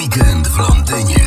Weekend w Londynie.